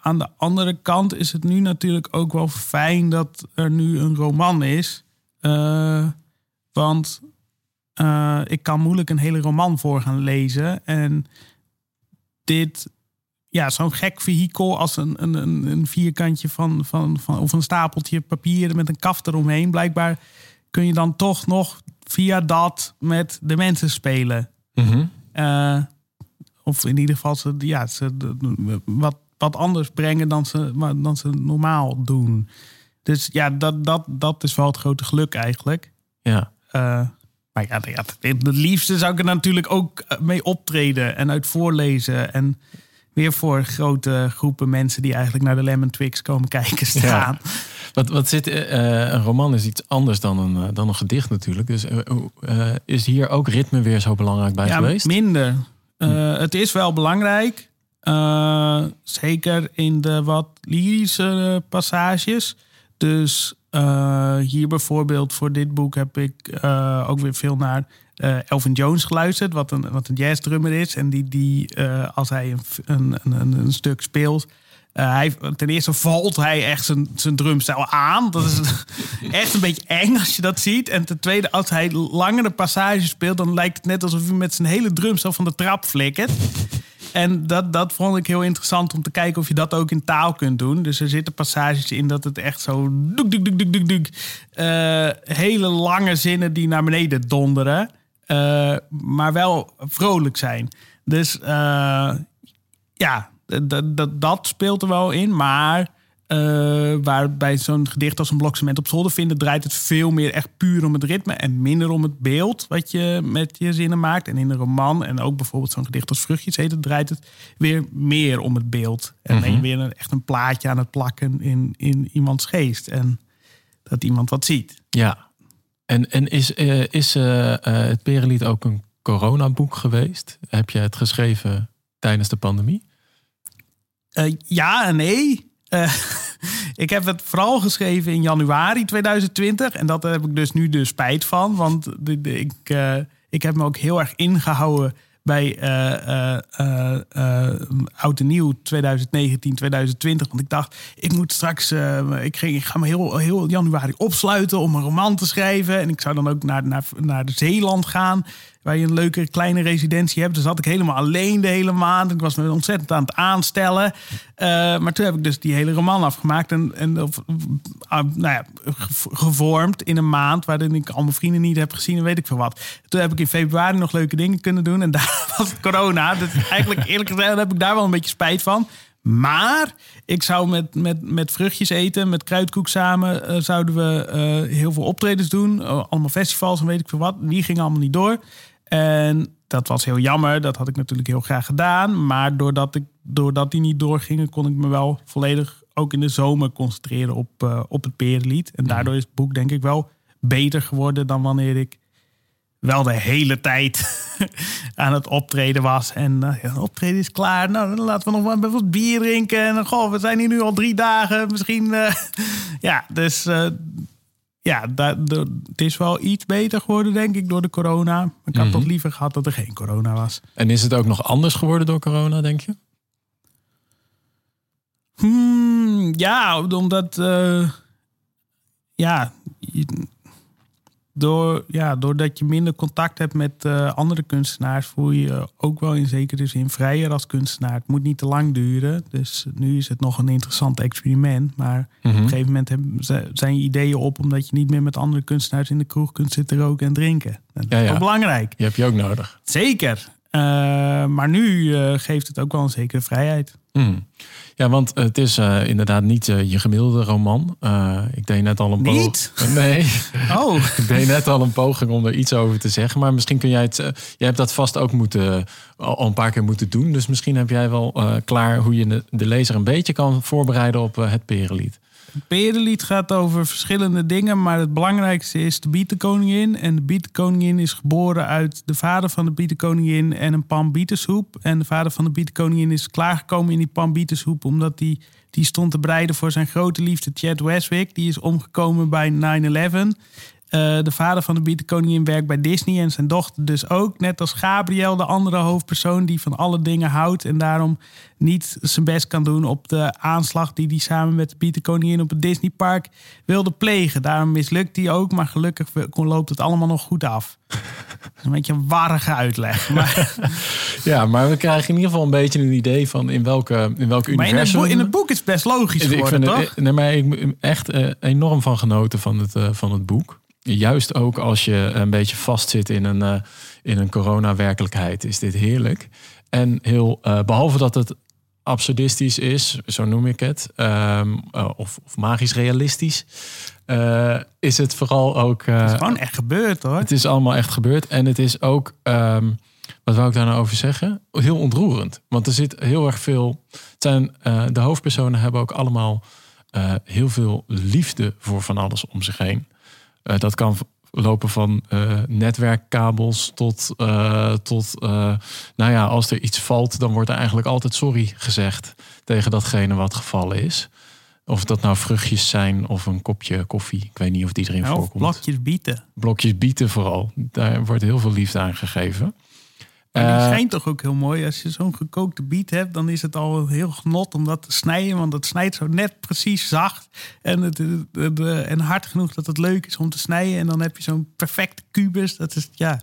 aan de andere kant is het nu natuurlijk ook wel fijn dat er nu een roman is. Eh, want eh, ik kan moeilijk een hele roman voor gaan lezen. En dit, ja, zo'n gek vehikel als een, een, een, een vierkantje van, van, van, of een stapeltje papier met een kaft eromheen. Blijkbaar kun je dan toch nog via dat met de mensen spelen. Eh, of in ieder geval ze, ja, ze wat, wat anders brengen dan ze, dan ze normaal doen. Dus ja, dat, dat, dat is wel het grote geluk eigenlijk. ja. Eh, maar ja, ja, het, het liefste zou ik er natuurlijk ook mee optreden en uit voorlezen. En weer voor grote groepen mensen die eigenlijk naar de Lemon Twix komen kijken staan. Wat, wat zit, eh, een roman is iets anders dan een, eh, dan een gedicht natuurlijk. Dus eh, eh, is hier ook ritme weer zo belangrijk bij Ja, geweest? minder. Eh, Het is wel belangrijk. Eh, zeker in de wat lyrische passages. Dus eh, hier bijvoorbeeld voor dit boek heb ik ook weer veel naar Elvin Jones geluisterd. Wat een, wat een jazzdrummer is. En die, die als hij een, een, een, een stuk speelt... eh, hij, ten eerste valt hij echt zijn, zijn drumstijl aan. Dat is [LAUGHS] echt een beetje eng als je dat ziet. En ten tweede, als hij langere passages speelt... dan lijkt het net alsof hij met zijn hele drumstel van de trap flikkert. En dat, dat vond ik heel interessant om te kijken of je dat ook in taal kunt doen. Dus er zitten passages in dat het echt zo... Doek, doek, doek, doek, doek, doek, eh, hele lange zinnen die naar beneden donderen. eh, maar wel vrolijk zijn. Dus ja, dat, dat, dat speelt er wel in. Maar eh, waar bij zo'n gedicht als een blokcement op zolder vinden... draait het veel meer echt puur om het ritme... en minder om het beeld wat je met je zinnen maakt. En in een roman en ook bijvoorbeeld zo'n gedicht als Vruchtjes heet het... draait het weer meer om het beeld. En je weer een, echt een plaatje aan het plakken in, in iemands geest. En dat iemand wat ziet. Ja. En, en is, eh, is eh, het Perelied ook een coronaboek geweest? Heb je het geschreven tijdens de pandemie? Eh, ja en nee. Eh, [LAUGHS] ik heb het vooral geschreven in januari 2020. En dat heb ik dus nu de spijt van. Want ik, eh, ik heb me ook heel erg ingehouden bij Oud en Nieuw 2019, 2020. Want ik dacht, ik moet straks... ik, ging, ik ga me heel, heel januari opsluiten om een roman te schrijven. En ik zou dan ook naar, naar, naar Zeeland gaan... waar je een leuke kleine residentie hebt. Dus had ik helemaal alleen de hele maand. Ik was me ontzettend aan het aanstellen. Eh, maar toen heb ik dus die hele roman afgemaakt. En, en of, ah, nou ja, ge- gevormd in een maand. Waarin ik al mijn vrienden niet heb gezien en weet ik veel wat. Toen heb ik in februari nog leuke dingen kunnen doen. En [LAUGHS] daar was corona. Dus eigenlijk eerlijk gezegd heb ik daar wel een beetje spijt van. Maar ik zou met, met, met vruchtjes eten, met kruidkoek samen, eh, zouden we eh, heel veel optredens doen. Eh, allemaal festivals en weet ik veel wat. Die gingen allemaal niet door. En dat was heel jammer. Dat had ik natuurlijk heel graag gedaan. Maar doordat ik doordat die niet doorgingen, kon ik me wel volledig ook in de zomer concentreren op, op het Perenlied. En daardoor is het boek denk ik wel beter geworden dan wanneer ik wel de hele tijd [LAUGHS] aan het optreden was. En uh, ja, optreden is klaar. Nou, dan laten we nog wat bier drinken. En goh, we zijn hier nu al drie dagen. Misschien, uh, [LAUGHS] ja, dus ja, dat, het is wel iets beter geworden, denk ik, door de corona. Ik had mm toch liever gehad dat er geen corona was. En is het ook nog anders geworden door corona, denk je? Hmm, ja, omdat. Ja, door, ja, doordat je minder contact hebt met uh, andere kunstenaars, voel je je ook wel in zekere zin vrijer als kunstenaar. Het moet niet te lang duren. Dus nu is het nog een interessant experiment. Maar op een mhm. gegeven moment hebben, zijn je ideeën op omdat je niet meer met andere kunstenaars in de kroeg kunt zitten roken en drinken. Dat is ja, ja. belangrijk. Je hebt je ook nodig. Zeker. Uh, maar nu uh, geeft het ook wel een zekere vrijheid. Mm. Ja, want het is uh, inderdaad niet uh, je gemiddelde roman. Uh, ik deed net al een poging. Niet? [LAUGHS] Nee. Oh. [LAUGHS] ik deed net al een poging om er iets over te zeggen. Maar misschien kun jij het. jij hebt dat vast ook moeten, al een paar keer moeten doen. Dus misschien heb jij wel klaar hoe je de, de, lezer een beetje kan voorbereiden op het Perenlied. Het Perenlied gaat over verschillende dingen, maar het belangrijkste is de bietenkoningin. En de bietenkoningin is geboren uit de vader van de bietenkoningin en een pan bietensoep. En de vader van de bietenkoningin is klaargekomen in die pan bietensoep omdat die, die stond te breiden voor zijn grote liefde Chad Westwick. Die is omgekomen bij 9-11. Eh, de vader van de bietenkoningin werkt bij Disney en zijn dochter dus ook. Net als Gabriel, de andere hoofdpersoon die van alle dingen houdt en daarom niet zijn best kan doen op de aanslag die hij samen met de bietenkoningin op het Disneypark wilde plegen. Daarom mislukt hij ook, maar gelukkig loopt het allemaal nog goed af. een beetje een warrige uitleg. Maar... [LAUGHS] ja, maar we krijgen in ieder geval een beetje een idee van in welke, in welke maar universum... In het, boek, is het best logisch geworden, ik vind toch? nee, maar ik heb echt uh, enorm van genoten van het, uh, van het boek. Juist ook als je een beetje vastzit in een, uh, in een corona-werkelijkheid, is dit heerlijk. En heel, uh, behalve dat het absurdistisch is, zo noem ik het, um, uh, of, of, magisch realistisch, is het vooral ook. het is gewoon echt gebeurd hoor. Het is allemaal echt gebeurd. En het is ook, um, wat wou ik daar nou over zeggen? Heel ontroerend. Want er zit heel erg veel. Het zijn, de hoofdpersonen hebben ook allemaal heel veel liefde voor van alles om zich heen. Uh, dat kan lopen van uh, netwerkkabels tot, uh, tot nou ja, als er iets valt, dan wordt er eigenlijk altijd sorry gezegd tegen datgene wat gevallen is. Of dat nou vruchtjes zijn of een kopje koffie. Ik weet niet of die erin voorkomt. Blokjes bieten. Blokjes bieten vooral. Daar wordt heel veel liefde aan gegeven. Maar die eh, toch ook heel mooi. Als je zo'n gekookte biet hebt, dan is het al heel genot om dat te snijden. Want het snijdt zo net precies zacht. En, het, en hard genoeg dat het leuk is om te snijden. En dan heb je zo'n perfecte kubus. Dat is, ja...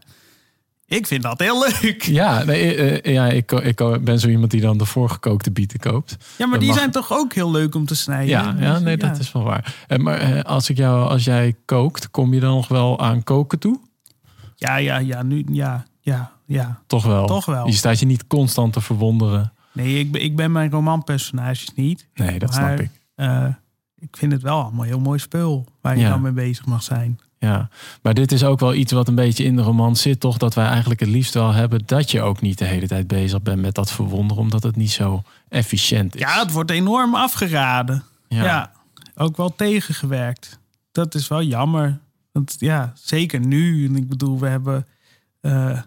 Ik vind dat heel leuk. Ja, nee, eh, eh, ja ik, ik ben zo iemand die dan de voorgekookte bieten koopt. Ja, maar die zijn toch ook heel leuk om te snijden? Ja, ja dus, nee, dat is wel waar. Maar als, ik jou, als jij kookt, kom je dan nog wel aan koken toe? Ja, ja, ja, nu, ja, ja, ja. Toch wel. Toch wel. Je staat je niet constant te verwonderen. Nee, ik ben, ik ben mijn romanpersonages niet. Nee, dat snap ik. Uh, ik vind het wel allemaal heel mooi spul waar je dan mee bezig mag zijn. Ja, maar dit is ook wel iets wat een beetje in de roman zit, toch? Dat wij eigenlijk het liefst wel hebben dat je ook niet de hele tijd bezig bent met dat verwonderen, omdat het niet zo efficiënt is. Ja, het wordt enorm afgeraden. Ja, ja ook wel tegengewerkt. Dat is wel jammer. Want ja, zeker nu. En ik bedoel, we hebben uh,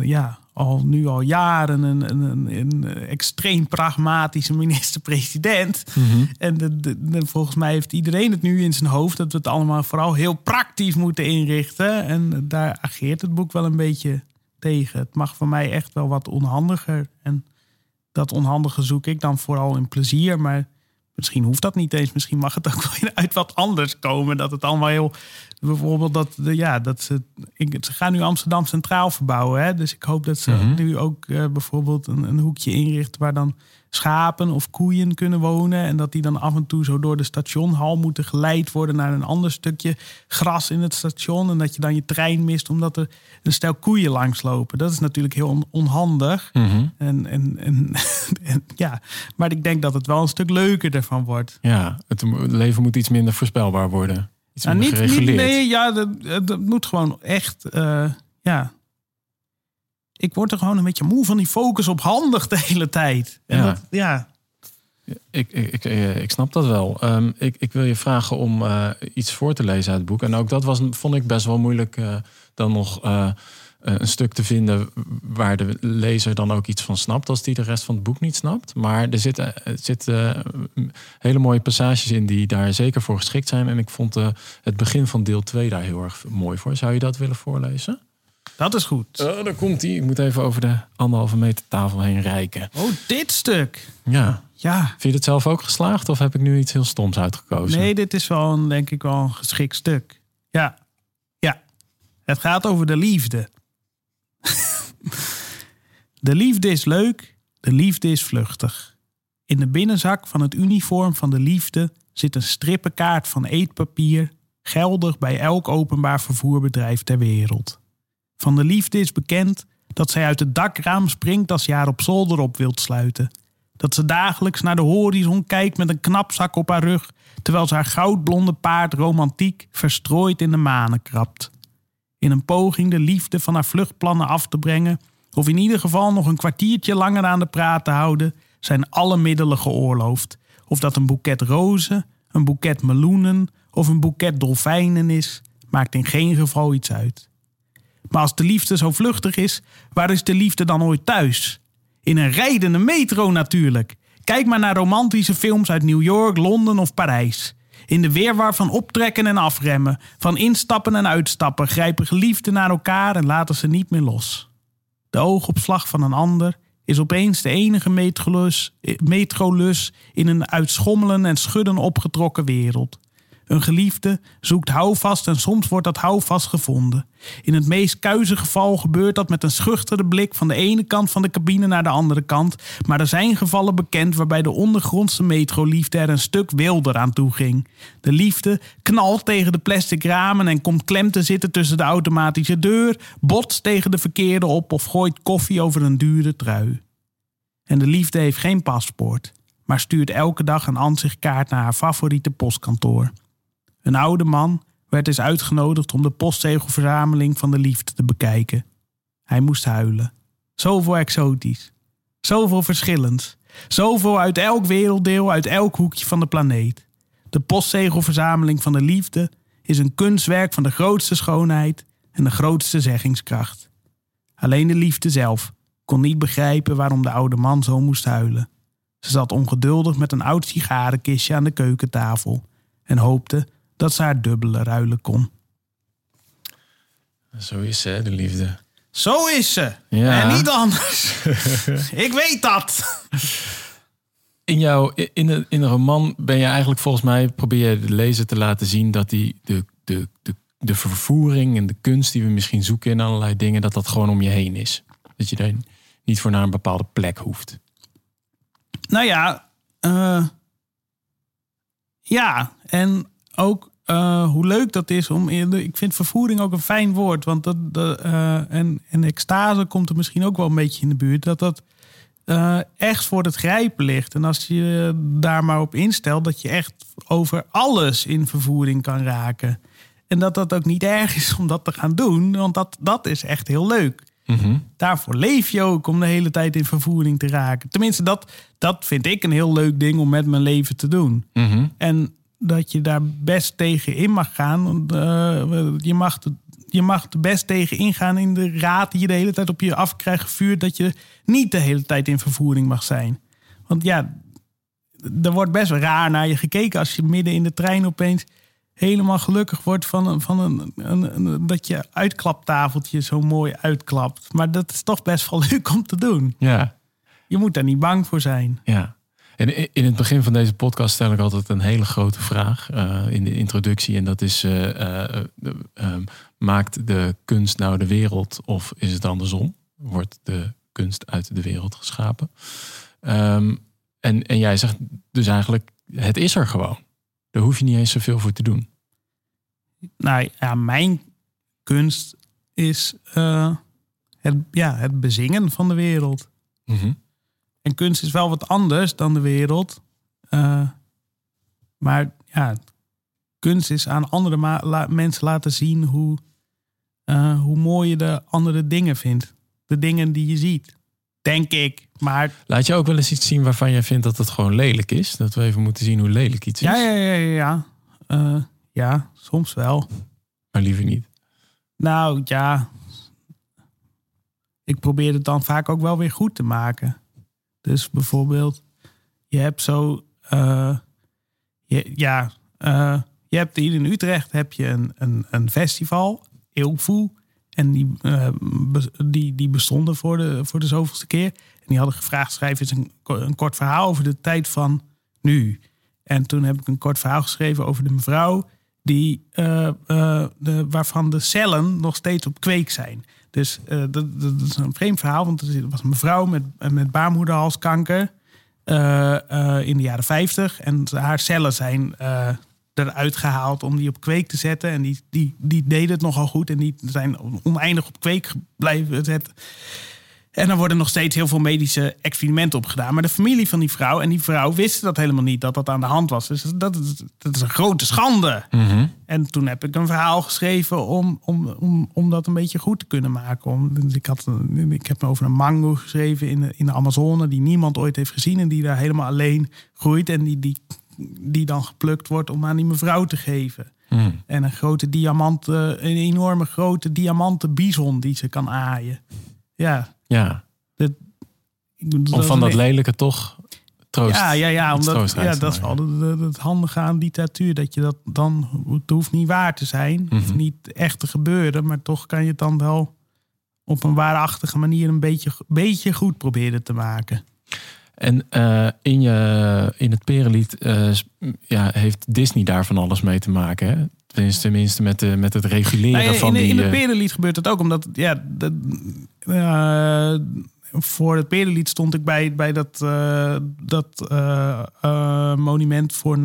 ja, al nu al jaren een, een, een extreem pragmatische minister-president. Mhm. En de, de, volgens mij heeft iedereen het nu in zijn hoofd dat we het allemaal vooral heel praktisch moeten inrichten. En daar ageert het boek wel een beetje tegen. Het mag voor mij echt wel wat onhandiger. En dat onhandige zoek ik dan vooral in plezier. Maar misschien hoeft dat niet eens. Misschien mag het ook wel uit wat anders komen. Dat het allemaal heel bijvoorbeeld dat, ja, dat ze, ik, ze gaan nu Amsterdam Centraal verbouwen. Hè? Dus ik hoop dat ze mhm. nu ook uh, bijvoorbeeld een, een, hoekje inrichten waar dan schapen of koeien kunnen wonen. En dat die dan af en toe zo door de stationhal moeten geleid worden naar een ander stukje gras in het station. En dat je dan je trein mist omdat er een stel koeien langslopen. Dat is natuurlijk heel onhandig. Mhm. en, en, en, [LAUGHS] en, ja, maar ik denk dat het wel een stuk leuker ervan wordt. Ja, het leven moet iets minder voorspelbaar worden nou, niet, niet, nee, ja, dat, dat moet gewoon echt, uh, ja. Ik word er gewoon een beetje moe van die focus op handig de hele tijd. En Ja. Dat, ja. Ik, ik, ik, eh, ik snap dat wel. Ehm, ik, ik wil je vragen om eh, iets voor te lezen uit het boek. En ook dat was, vond ik best wel moeilijk eh, dan nog een stuk te vinden waar de lezer dan ook iets van snapt als die de rest van het boek niet snapt. Maar er zitten, er zitten eh, hele mooie passages in die daar zeker voor geschikt zijn. En ik vond het begin van deel 2 daar heel erg mooi voor. Zou je dat willen voorlezen? Dat is goed. Oh, daar komt hij. Ik moet even over de anderhalve meter tafel heen reiken. Oh, dit stuk. Ja. Ja. Vind je het zelf ook geslaagd of heb ik nu iets heel stoms uitgekozen? Nee, dit is wel een, denk ik wel een geschikt stuk. Ja. Ja. Het gaat over de liefde. [LAUGHS] de liefde is leuk, de liefde is vluchtig. In de binnenzak van het uniform van de liefde zit een strippenkaart van eetpapier, geldig bij elk openbaar vervoerbedrijf ter wereld. Van de liefde is bekend dat zij uit het dakraam springt als je haar op zolder op wilt sluiten. Dat ze dagelijks naar de horizon kijkt met een knapzak op haar rug, terwijl ze haar goudblonde paard romantiek verstrooid in de manen krabt. In een poging de liefde van haar vluchtplannen af te brengen, of in ieder geval nog een kwartiertje langer aan de praat te houden, zijn alle middelen geoorloofd. Of dat een boeket rozen, een boeket meloenen of een boeket dolfijnen is, maakt in geen geval iets uit. Maar als de liefde zo vluchtig is, waar is de liefde dan ooit thuis? In een rijdende metro natuurlijk. Kijk maar naar romantische films uit New York, Londen of Parijs. In de weerwar van optrekken en afremmen, van instappen en uitstappen, grijpen geliefden naar elkaar en laten ze niet meer los. De oogopslag van een ander is opeens de enige metrolus, metrolus in een uit schommelen en schudden opgetrokken wereld. Een geliefde zoekt houvast en soms wordt dat houvast gevonden. In het meest kuize geval gebeurt dat met een schuchtere blik van de ene kant van de cabine naar de andere kant. Maar er zijn gevallen bekend waarbij de ondergrondse metroliefde er een stuk wilder aan toe ging. De liefde knalt tegen de plastic ramen en komt klem te zitten tussen de automatische deur, botst tegen de verkeerde op of gooit koffie over een dure trui. En de liefde heeft geen paspoort, maar stuurt elke dag een ansichtkaart naar haar favoriete postkantoor. Een oude man werd eens uitgenodigd om de postzegelverzameling van de liefde te bekijken. Hij moest huilen. Zoveel exotisch. Zoveel verschillends. Zoveel uit elk werelddeel, uit elk hoekje van de planeet. De postzegelverzameling van de liefde is een kunstwerk van de grootste schoonheid en de grootste zeggingskracht. Alleen de liefde zelf kon niet begrijpen waarom de oude man zo moest huilen. Ze zat ongeduldig met een oud sigarenkistje aan de keukentafel en hoopte dat ze haar dubbele ruilen kon. Zo is ze, de liefde. Zo is ze. Ja. En niet anders. [LAUGHS] Ik weet dat. In, jouw, in, de, in de roman ben je eigenlijk volgens mij... probeer je de lezer te laten zien dat die, de, de, de, de vervoering en de kunst... die we misschien zoeken in allerlei dingen... dat dat gewoon om je heen is. Dat je daar niet voor naar een bepaalde plek hoeft. Nou ja, eh, ja, en ook eh, hoe leuk dat is om. Ik vind vervoering ook een fijn woord, want dat, de, eh, en, en extase komt er misschien ook wel een beetje in de buurt. Dat dat eh, echt voor het grijpen ligt. En als je daar maar op instelt, dat je echt over alles in vervoering kan raken. En dat dat ook niet erg is om dat te gaan doen, want dat, dat is echt heel leuk. Daarvoor leef je ook om de hele tijd in vervoering te raken. Tenminste, dat, dat vind ik een heel leuk ding om met mijn leven te doen. En dat je daar best tegen in mag gaan. Eh, je, mag je mag er best tegen ingaan in de raad die je de hele tijd op je af krijgt gevuurd. Dat je niet de hele tijd in vervoering mag zijn. Want ja, er wordt best wel raar naar je gekeken als je midden in de trein opeens helemaal gelukkig wordt van, een, van een, een, een- dat je uitklaptafeltje zo mooi uitklapt. Maar dat is toch best wel [LAUGHS] leuk om te doen. Ja, Je moet daar niet bang voor zijn. ja. En in het begin van deze podcast stel ik altijd een hele grote vraag eh, in de introductie. En dat is, eh, eh, eh, ehm, maakt de kunst nou de wereld of is het andersom? Wordt de kunst uit de wereld geschapen? Ehm, en, en jij zegt dus eigenlijk, het is er gewoon. Daar hoef je niet eens zoveel voor te doen. Nou ja, mijn kunst is het, ja, het bezingen van de wereld. En kunst is wel wat anders dan de wereld. Eh, maar ja, kunst is aan andere ma- la- mensen laten zien hoe, eh, hoe mooi je de andere dingen vindt. de dingen die je ziet. Denk ik. Maar Laat je ook wel eens iets zien waarvan jij vindt dat het gewoon lelijk is? Dat we even moeten zien hoe lelijk iets is? ja, ja, ja, ja. Ja, Eh, ja soms wel. Maar liever niet. Nou ja, ik probeer het dan vaak ook wel weer goed te maken. Dus bijvoorbeeld, je hebt zo, eh, ja, eh, je hebt hier in Utrecht heb je een, een, een festival, Eeuwvoe. En die, eh, die, die bestonden voor de, voor de zoveelste keer. En die hadden gevraagd, schrijf eens een, een kort verhaal over de tijd van nu. En toen heb ik een kort verhaal geschreven over de mevrouw die, waarvan de cellen nog steeds op kweek zijn. Dus eh, dat, dat is een vreemd verhaal, want er was een mevrouw met, met baarmoederhalskanker eh, eh, in de jaren 50. En haar cellen zijn eh, eruit gehaald om die op kweek te zetten. En die, die, die deden het nogal goed en die zijn oneindig op kweek blijven zetten. En er worden nog steeds heel veel medische experimenten op gedaan. Maar de familie van die vrouw en die vrouw wisten dat helemaal niet dat dat aan de hand was. Dus dat is, dat is een grote schande. En toen heb ik een verhaal geschreven om, om, om, om dat een beetje goed te kunnen maken. Om, dus ik, had, een- ik heb over een mango geschreven in de, in de Amazone die niemand ooit heeft gezien. En die daar helemaal alleen groeit. En die, die, die dan geplukt wordt om aan die mevrouw te geven. En een grote diamant, eh, een enorme grote diamanten bison die ze kan aaien. Ja, Ja, dat, om van dat een- lelijke toch troost. ja, ja, ja, omdat, ja dat is wel het handige aan literatuur. Dat je dat dan, het hoeft niet waar te zijn. Hoeft Mhm. niet echt te gebeuren. Maar toch kan je het dan wel op een waarachtige manier een beetje, beetje goed proberen te maken. En eh, in, je, in het Perenlied eh, ja, heeft Disney daar van alles mee te maken. Hè? Tenminste, tenminste met, de, met het reguleren van in, de- die... in het eh, Perenlied gebeurt het ook. Omdat, ja, dat, eh, voor het Perenlied stond ik bij, bij dat, eh, dat monument voor 9-11.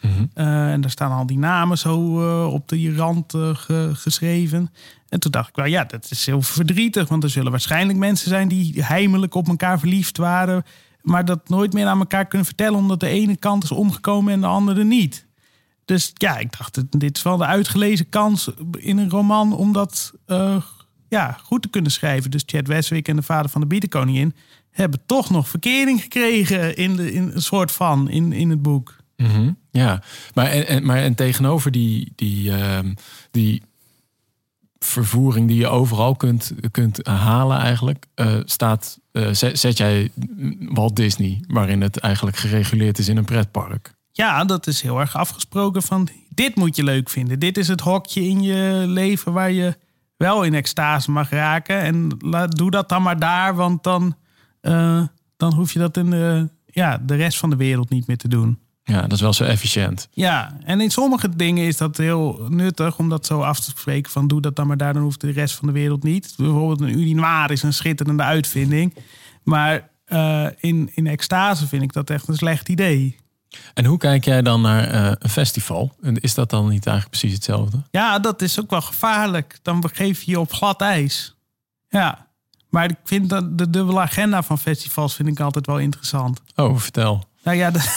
mhm. En daar staan al die namen zo op de rand ge- geschreven. En toen dacht ik wel, ja, dat is heel verdrietig. Want er zullen waarschijnlijk mensen zijn die heimelijk op elkaar verliefd waren. Maar dat nooit meer aan elkaar kunnen vertellen. Omdat de ene kant is omgekomen en de andere niet. Dus ja, ik dacht, dit is wel de uitgelezen kans in een roman om dat eh, ja, goed te kunnen schrijven. Dus Chad Westwick en de vader van de biedenkoningin hebben toch nog verkering gekregen in, de, in een soort van in, in het boek. Mhm, Ja, maar en, maar en tegenover die, die, ehm, die vervoering die je overal kunt, kunt halen eigenlijk, eh, staat, eh, zet jij Walt Disney, waarin het eigenlijk gereguleerd is in een pretpark. Ja, dat is heel erg afgesproken van dit moet je leuk vinden. Dit is het hokje in je leven waar je wel in extase mag raken. En doe dat dan maar daar, want dan, eh, dan hoef je dat in de, ja, de rest van de wereld niet meer te doen. Ja, dat is wel zo efficiënt. Ja, en in sommige dingen is dat heel nuttig om dat zo af te spreken van doe dat dan maar daar, dan hoeft de rest van de wereld niet. Bijvoorbeeld een urinoir is een schitterende uitvinding. Maar eh, in, in extase vind ik dat echt een slecht idee. En hoe kijk jij dan naar eh, een festival? En Is dat dan niet eigenlijk precies hetzelfde? Ja, dat is ook wel gevaarlijk. Dan begeef je je op glad ijs. Ja, maar ik vind dat de dubbele agenda van festivals vind ik altijd wel interessant. Oh, vertel. Nou ja, [LAUGHS] dat,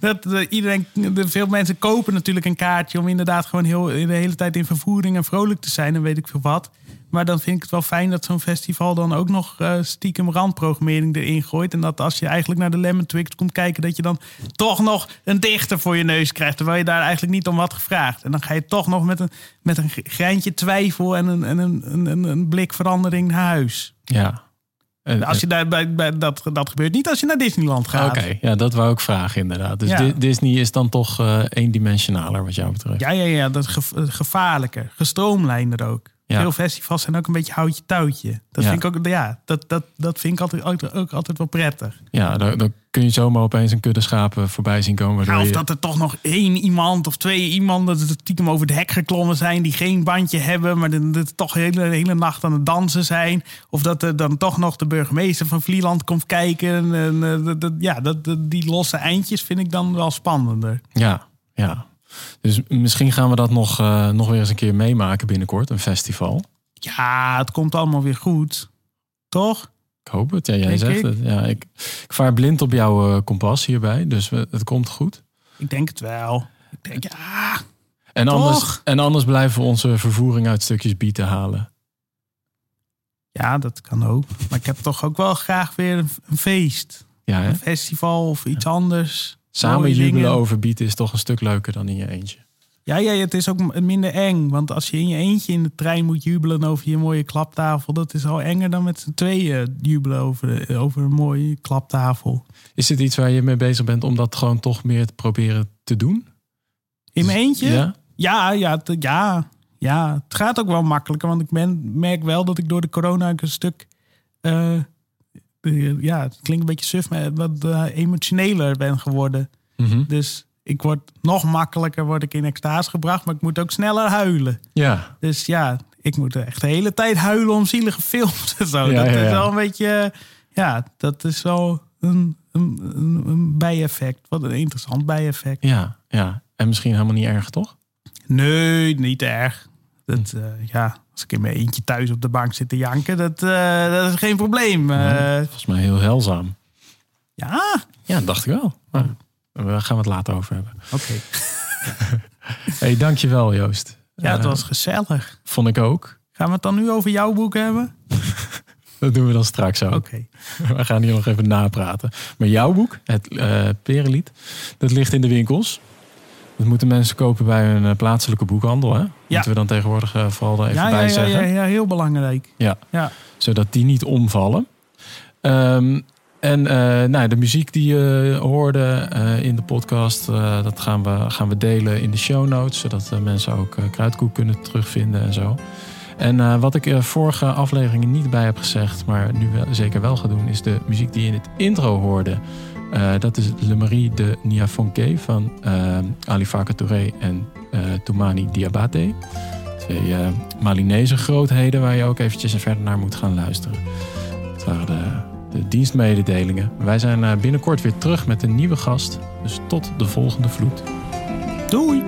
dat, dat iedereen, de, veel mensen kopen natuurlijk een kaartje om inderdaad gewoon heel, de hele tijd in vervoering en vrolijk te zijn en weet ik veel wat. Maar dan vind ik het wel fijn dat zo'n festival dan ook nog eh, stiekem randprogrammering erin gooit. En dat als je eigenlijk naar de Lemon Twigs komt kijken, dat je dan toch nog een dichter voor je neus krijgt. Terwijl je daar eigenlijk niet om had gevraagd. En dan ga je toch nog met een, met een greintje twijfel en een, en een, een, een, een blik verandering naar huis. Ja. En- Als je daar, bij, bij, dat, dat gebeurt niet als je naar Disneyland gaat. Oké, ja, dat wou ik vragen inderdaad. Dus Ja. Disney is dan toch eh eendimensionaler wat jou betreft. Ja, ja, ja, dat gevaarlijker. Gestroomlijnder ook. Ja. Veel festivals zijn ook een beetje houtje touwtje. Dat Ja. vind ik ook, ja, dat, dat, dat vind ik altijd, ook, ook altijd wel prettig. Ja, dan, dan kun je zomaar opeens een kudde schapen voorbij zien komen. Ja, of je- dat er toch nog één iemand of twee iemand dat het stiekem over het hek geklommen zijn die geen bandje hebben, maar de, de, toch de hele, de hele nacht aan het dansen zijn. Of dat er dan toch nog de burgemeester van Vlieland komt kijken. En, eh, dat- dat- ja, dat, dat- die losse eindjes vind ik dan wel spannender. Ja, ja. Dus misschien gaan we dat nog, eh, nog weer eens een keer meemaken binnenkort, een festival. Ja, het komt allemaal weer goed. Toch? Ik hoop het. Ja, jij Denk zegt ik. het. Ja, ik, ik vaar blind op jouw eh, kompas hierbij, dus we- het komt goed. Ik denk het wel. Ik denk, ja, En anders, en anders blijven we onze vervoering uit stukjes bieten halen. Ja, dat kan ook. Maar ik heb toch ook wel graag weer een, een feest. Ja, hè? Een festival of iets anders. Samen jubelen over bieten is toch een stuk leuker dan in je eentje. Ja, ja, het is ook minder eng. Want als je in je eentje in de trein moet jubelen over je mooie klaptafel... dat is al enger dan met z'n tweeën jubelen over, over een mooie klaptafel. Is dit iets waar je mee bezig bent om dat gewoon toch meer te proberen te doen? In mijn eentje? Ja? Ja, ja, ja, ja. Het gaat ook wel makkelijker. Want ik ben, merk wel dat ik door de corona een stuk... eh, eh, ja, het klinkt een beetje suf, maar wat eh, emotioneler ben geworden. Mhm. Dus ik word nog makkelijker word ik in extase gebracht, maar ik moet ook sneller huilen. Ja, Dus ja, ik moet echt de hele tijd huilen om zielige films en zo. Ja, dat ja, is wel een beetje, ja, dat is wel een, een, een, een bijeffect. Wat een interessant bijeffect. ja, ja. En misschien helemaal niet erg, toch? Nee, niet erg. Dat, eh, ja, als ik in mijn eentje thuis op de bank zit te janken, dat, eh, dat is geen probleem. Eh, Volgens mij heel helzaam. ja, Ja, dat dacht ik wel. Maar daar gaan we het later over hebben. oké. [LAUGHS] hey, dankjewel Joost. Ja, het was gezellig. Vond ik ook. Gaan we het dan nu over jouw boek hebben? [LAUGHS] Dat doen we dan straks ook. Oké. [LAUGHS] We gaan hier nog even napraten. Maar jouw boek, het Perenlied, dat ligt in de winkels. Dat moeten mensen kopen bij hun eh, plaatselijke boekhandel. Hè? Moeten we dan tegenwoordig eh, vooral er even Ja, bij ja, ja, zeggen. ja, ja, heel belangrijk. Ja. Ja. Zodat die niet omvallen. Ehm, en eh, nou, de muziek die je hoorde in de podcast, dat gaan we, gaan we delen in de show notes. Zodat mensen ook Kruidkoek kunnen terugvinden en zo. En wat ik vorige afleveringen niet bij heb gezegd, maar nu wel, zeker wel ga doen, is de muziek die je in het intro hoorde. Eh, dat is Le Marie de Niafonke van eh, Ali Farka Touré en eh Toumani Diabate. Twee Malinese grootheden waar je ook eventjes verder naar moet gaan luisteren. Dat waren de, de dienstmededelingen. Wij zijn binnenkort weer terug met een nieuwe gast. Dus tot de volgende vloed. Doei!